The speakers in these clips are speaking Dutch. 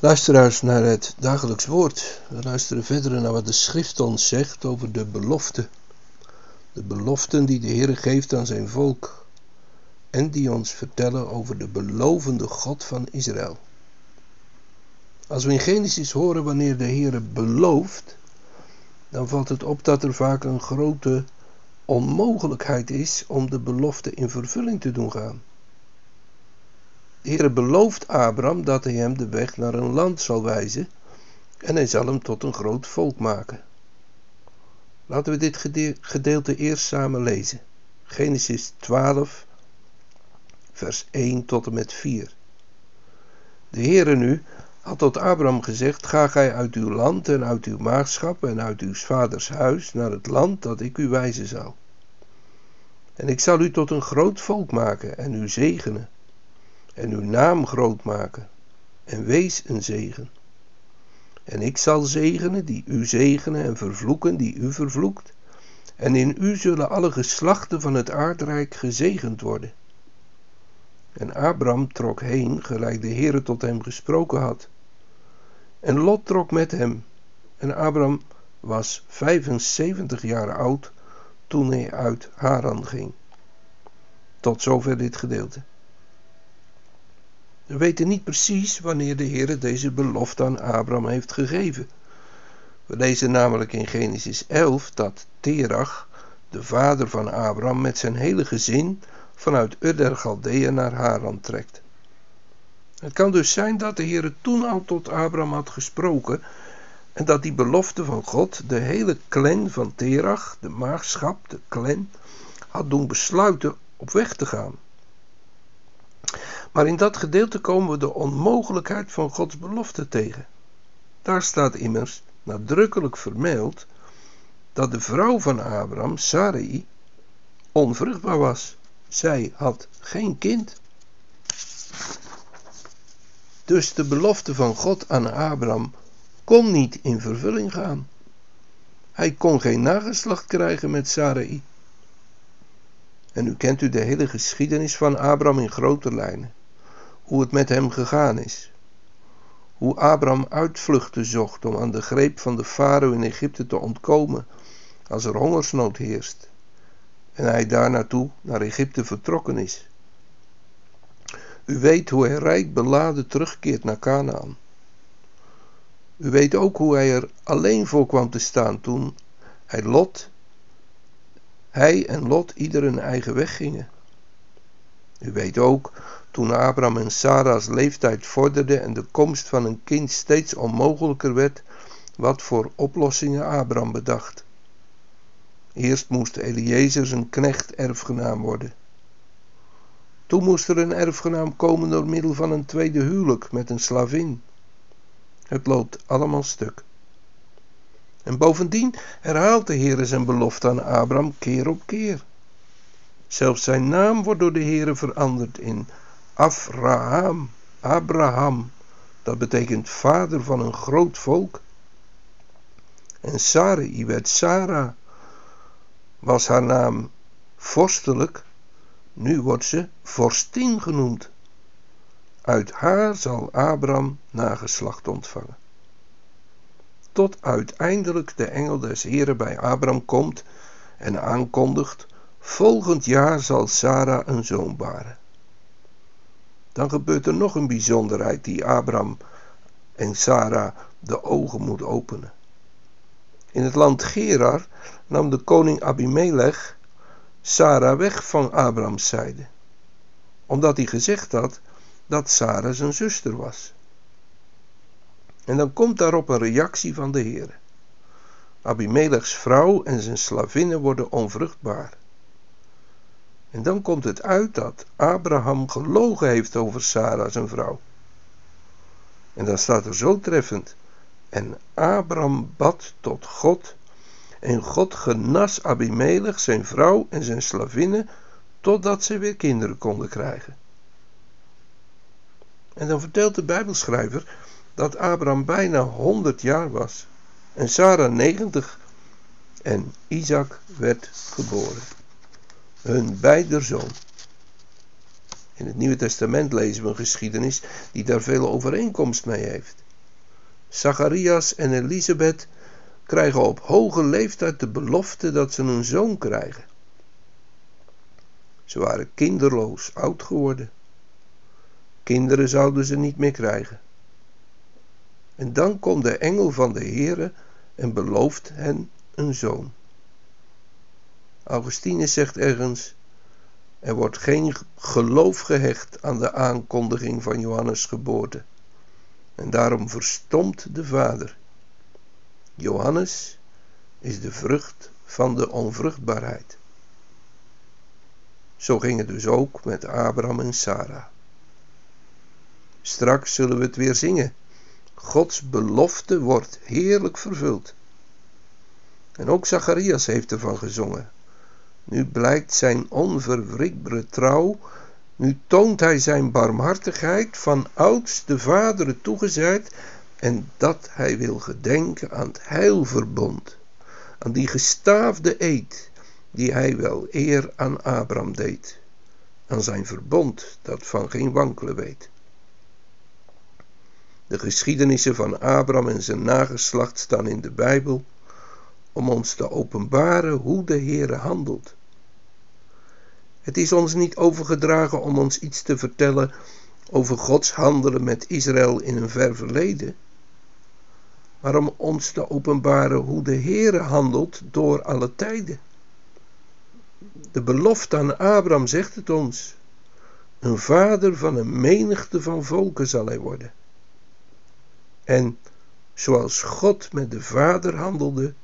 Luisteraars naar het dagelijks woord. We luisteren verder naar wat de schrift ons zegt over de belofte. De beloften die de Heer geeft aan zijn volk. En die ons vertellen over de belovende God van Israël. Als we in Genesis horen wanneer de Heer belooft, dan valt het op dat er vaak een grote onmogelijkheid is om de belofte in vervulling te doen gaan. De Heer belooft Abraham dat hij hem de weg naar een land zal wijzen en hij zal hem tot een groot volk maken. Laten we dit gedeelte eerst samen lezen. Genesis 12, vers 1 tot en met 4. De Heere nu had tot Abraham gezegd: Ga gij uit uw land en uit uw maagschap en uit uw vaders huis naar het land dat ik u wijzen zal. En ik zal u tot een groot volk maken en u zegenen en uw naam groot maken en wees een zegen. En ik zal zegenen die u zegenen en vervloeken die u vervloekt. En in u zullen alle geslachten van het aardrijk gezegend worden. En Abram trok heen, gelijk de Heere tot hem gesproken had. En Lot trok met hem. En Abram was 75 jaar oud toen hij uit Haran ging. Tot zover dit gedeelte. We weten niet precies wanneer de Heer deze belofte aan Abraham heeft gegeven. We lezen namelijk in Genesis 11 dat Terach, de vader van Abraham, met zijn hele gezin vanuit Ur der naar Haran trekt. Het kan dus zijn dat de Heer toen al tot Abraham had gesproken en dat die belofte van God de hele clan van Terach, de maagschap, de clan, had doen besluiten op weg te gaan. Maar in dat gedeelte komen we de onmogelijkheid van Gods belofte tegen. Daar staat immers nadrukkelijk vermeld dat de vrouw van Abraham, Sarai, onvruchtbaar was. Zij had geen kind. Dus de belofte van God aan Abraham kon niet in vervulling gaan. Hij kon geen nageslacht krijgen met Sarai. En u kent u de hele geschiedenis van Abraham in grote lijnen hoe het met hem gegaan is. Hoe Abraham uitvluchten zocht om aan de greep van de farao in Egypte te ontkomen als er hongersnood heerst. En hij daar naartoe naar Egypte vertrokken is. U weet hoe hij rijk beladen terugkeert naar Canaan. U weet ook hoe hij er alleen voor kwam te staan toen hij Lot, hij en Lot ieder een eigen weg gingen. U weet ook toen Abraham en Sarah's leeftijd vorderde en de komst van een kind steeds onmogelijker werd, wat voor oplossingen Abraham bedacht. Eerst moest Eliezer zijn knecht erfgenaam worden. Toen moest er een erfgenaam komen door middel van een tweede huwelijk met een slavin. Het loopt allemaal stuk. En bovendien herhaalt de Heer zijn belofte aan Abraham keer op keer. Zelfs zijn naam wordt door de Heer veranderd in Abraham, Abraham, dat betekent vader van een groot volk. En Sarai werd Sarah, was haar naam vorstelijk, nu wordt ze vorstin genoemd. Uit haar zal Abraham nageslacht ontvangen. Tot uiteindelijk de engel des Heren bij Abraham komt en aankondigt: Volgend jaar zal Sarah een zoon baren dan gebeurt er nog een bijzonderheid die Abraham en Sarah de ogen moet openen. In het land Gerar nam de koning Abimelech Sarah weg van Abrahams zijde, omdat hij gezegd had dat Sarah zijn zuster was. En dan komt daarop een reactie van de Heer. Abimelechs vrouw en zijn slavinnen worden onvruchtbaar. En dan komt het uit dat Abraham gelogen heeft over Sarah, zijn vrouw. En dan staat er zo treffend. En Abraham bad tot God En God genas Abimelech, zijn vrouw en zijn slavinnen, totdat ze weer kinderen konden krijgen. En dan vertelt de Bijbelschrijver dat Abraham bijna 100 jaar was en Sarah 90 en Isaac werd geboren. Hun beider zoon. In het Nieuwe Testament lezen we een geschiedenis die daar veel overeenkomst mee heeft. Zacharias en Elisabeth krijgen op hoge leeftijd de belofte dat ze een zoon krijgen. Ze waren kinderloos oud geworden. Kinderen zouden ze niet meer krijgen. En dan komt de engel van de Heere en belooft hen een zoon. Augustinus zegt ergens: er wordt geen geloof gehecht aan de aankondiging van Johannes' geboorte. En daarom verstomt de vader. Johannes is de vrucht van de onvruchtbaarheid. Zo ging het dus ook met Abraham en Sarah. Straks zullen we het weer zingen. Gods belofte wordt heerlijk vervuld. En ook Zacharias heeft ervan gezongen. Nu blijkt zijn onverwrikbare trouw. Nu toont hij zijn barmhartigheid van ouds de vaderen toegezet en dat hij wil gedenken aan het heilverbond, aan die gestaafde eed die hij wel eer aan Abraham deed, aan zijn verbond dat van geen wankelen weet. De geschiedenissen van Abraham en zijn nageslacht staan in de Bijbel om ons te openbaren hoe de Heere handelt. Het is ons niet overgedragen om ons iets te vertellen over Gods handelen met Israël in een ver verleden, maar om ons te openbaren hoe de Heere handelt door alle tijden. De belofte aan Abraham zegt het ons. Een vader van een menigte van volken zal hij worden. En zoals God met de vader handelde,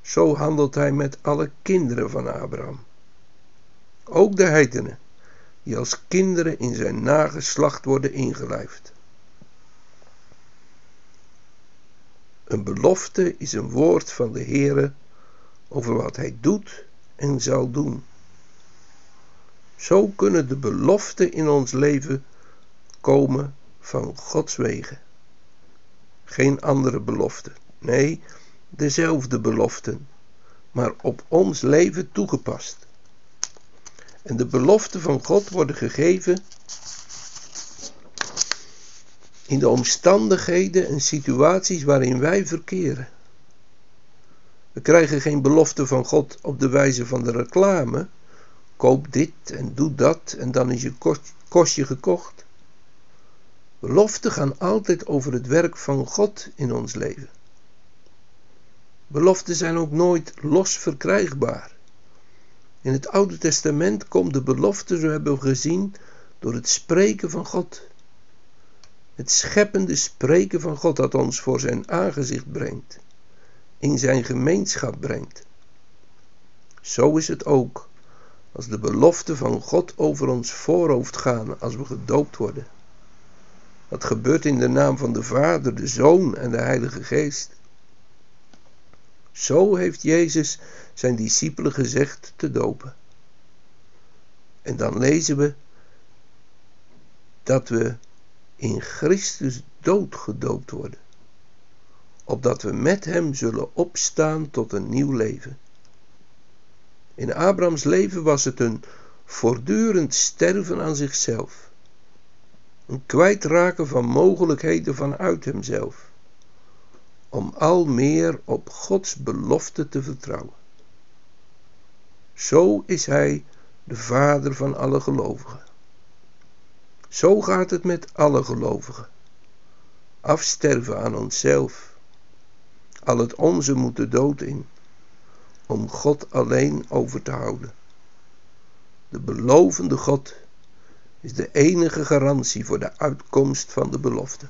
zo handelt hij met alle kinderen van Abraham. Ook de heidenen, die als kinderen in zijn nageslacht worden ingelijfd. Een belofte is een woord van de Heere over wat hij doet en zal doen. Zo kunnen de beloften in ons leven komen van Gods wegen. Geen andere beloften. Nee, dezelfde beloften, maar op ons leven toegepast. En de beloften van God worden gegeven in de omstandigheden en situaties waarin wij verkeren. We krijgen geen belofte van God op de wijze van de reclame. Koop dit en doe dat en dan is je kostje gekocht. Beloften gaan altijd over het werk van God in ons leven. Beloften zijn ook nooit los verkrijgbaar. In het Oude Testament komt de belofte, zo hebben we gezien, door het spreken van God. Het scheppende spreken van God dat ons voor zijn aangezicht brengt, in zijn gemeenschap brengt. Zo is het ook als de beloften van God over ons voorhoofd gaan als we gedoopt worden. Dat gebeurt in de naam van de Vader, de Zoon en de Heilige Geest. Zo heeft Jezus zijn discipelen gezegd te dopen. En dan lezen we dat we in Christus doodgedoopt worden, opdat we met Hem zullen opstaan tot een nieuw leven. In Abrahams leven was het een voortdurend sterven aan zichzelf, een kwijtraken van mogelijkheden vanuit hemzelf, om al meer op Gods belofte te vertrouwen. Zo is Hij de Vader van alle gelovigen. Zo gaat het met alle gelovigen. Afsterven aan onszelf. Al het onze moet de dood in, om God alleen over te houden. De belovende God is de enige garantie voor de uitkomst van de belofte.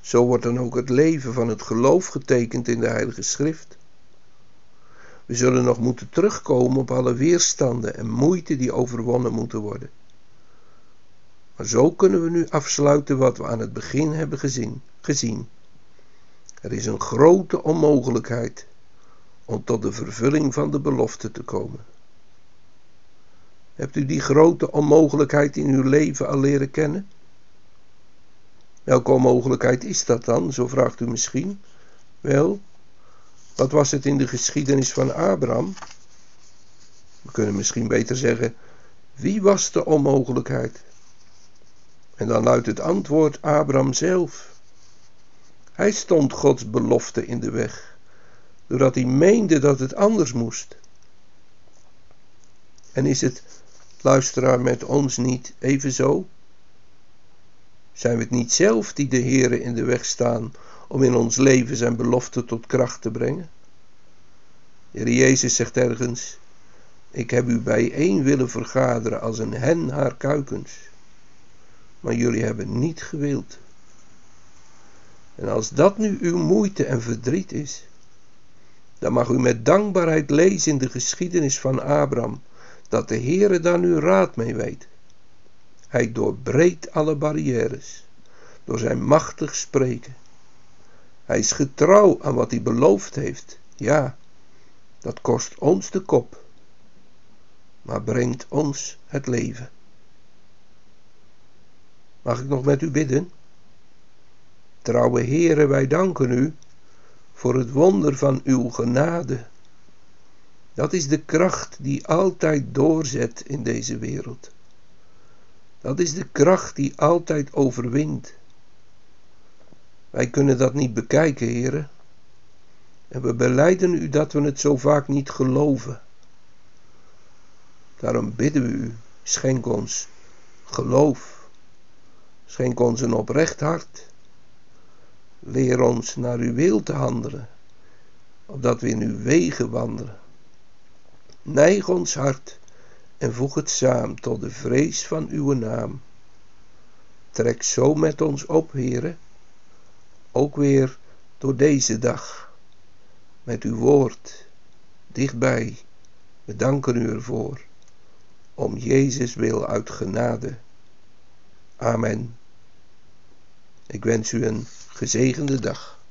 Zo wordt dan ook het leven van het geloof getekend in de Heilige Schrift. We zullen nog moeten terugkomen op alle weerstanden en moeite die overwonnen moeten worden. Maar zo kunnen we nu afsluiten wat we aan het begin hebben gezien. gezien. Er is een grote onmogelijkheid om tot de vervulling van de belofte te komen. Hebt u die grote onmogelijkheid in uw leven al leren kennen? Welke onmogelijkheid is dat dan, zo vraagt u misschien? Wel, wat was het in de geschiedenis van Abraham? We kunnen misschien beter zeggen, wie was de onmogelijkheid? En dan luidt het antwoord Abraham zelf. Hij stond Gods belofte in de weg, doordat hij meende dat het anders moest. En is het, luisteraar, met ons niet even zo? Zijn we het niet zelf die de Heere in de weg staan om in ons leven zijn belofte tot kracht te brengen? De Jezus zegt ergens, ik heb u bijeen willen vergaderen als een hen haar kuikens, maar jullie hebben niet gewild. En als dat nu uw moeite en verdriet is, dan mag u met dankbaarheid lezen in de geschiedenis van Abraham, dat de Heere daar nu raad mee weet. Hij doorbreekt alle barrières door zijn machtig spreken. Hij is getrouw aan wat hij beloofd heeft. Ja, dat kost ons de kop, maar brengt ons het leven. Mag ik nog met u bidden? Trouwe Heere, wij danken u voor het wonder van uw genade. Dat is de kracht die altijd doorzet in deze wereld. Dat is de kracht die altijd overwint. Wij kunnen dat niet bekijken, heren. En we beleiden u dat we het zo vaak niet geloven. Daarom bidden we u, schenk ons geloof. Schenk ons een oprecht hart. Leer ons naar uw wil te handelen, opdat we in uw wegen wandelen. Neig ons hart en voeg het samen tot de vrees van uw naam. Trek zo met ons op, heren, ook weer door deze dag, met uw woord dichtbij. We danken u ervoor, om Jezus wil uit genade. Amen. Ik wens u een gezegende dag.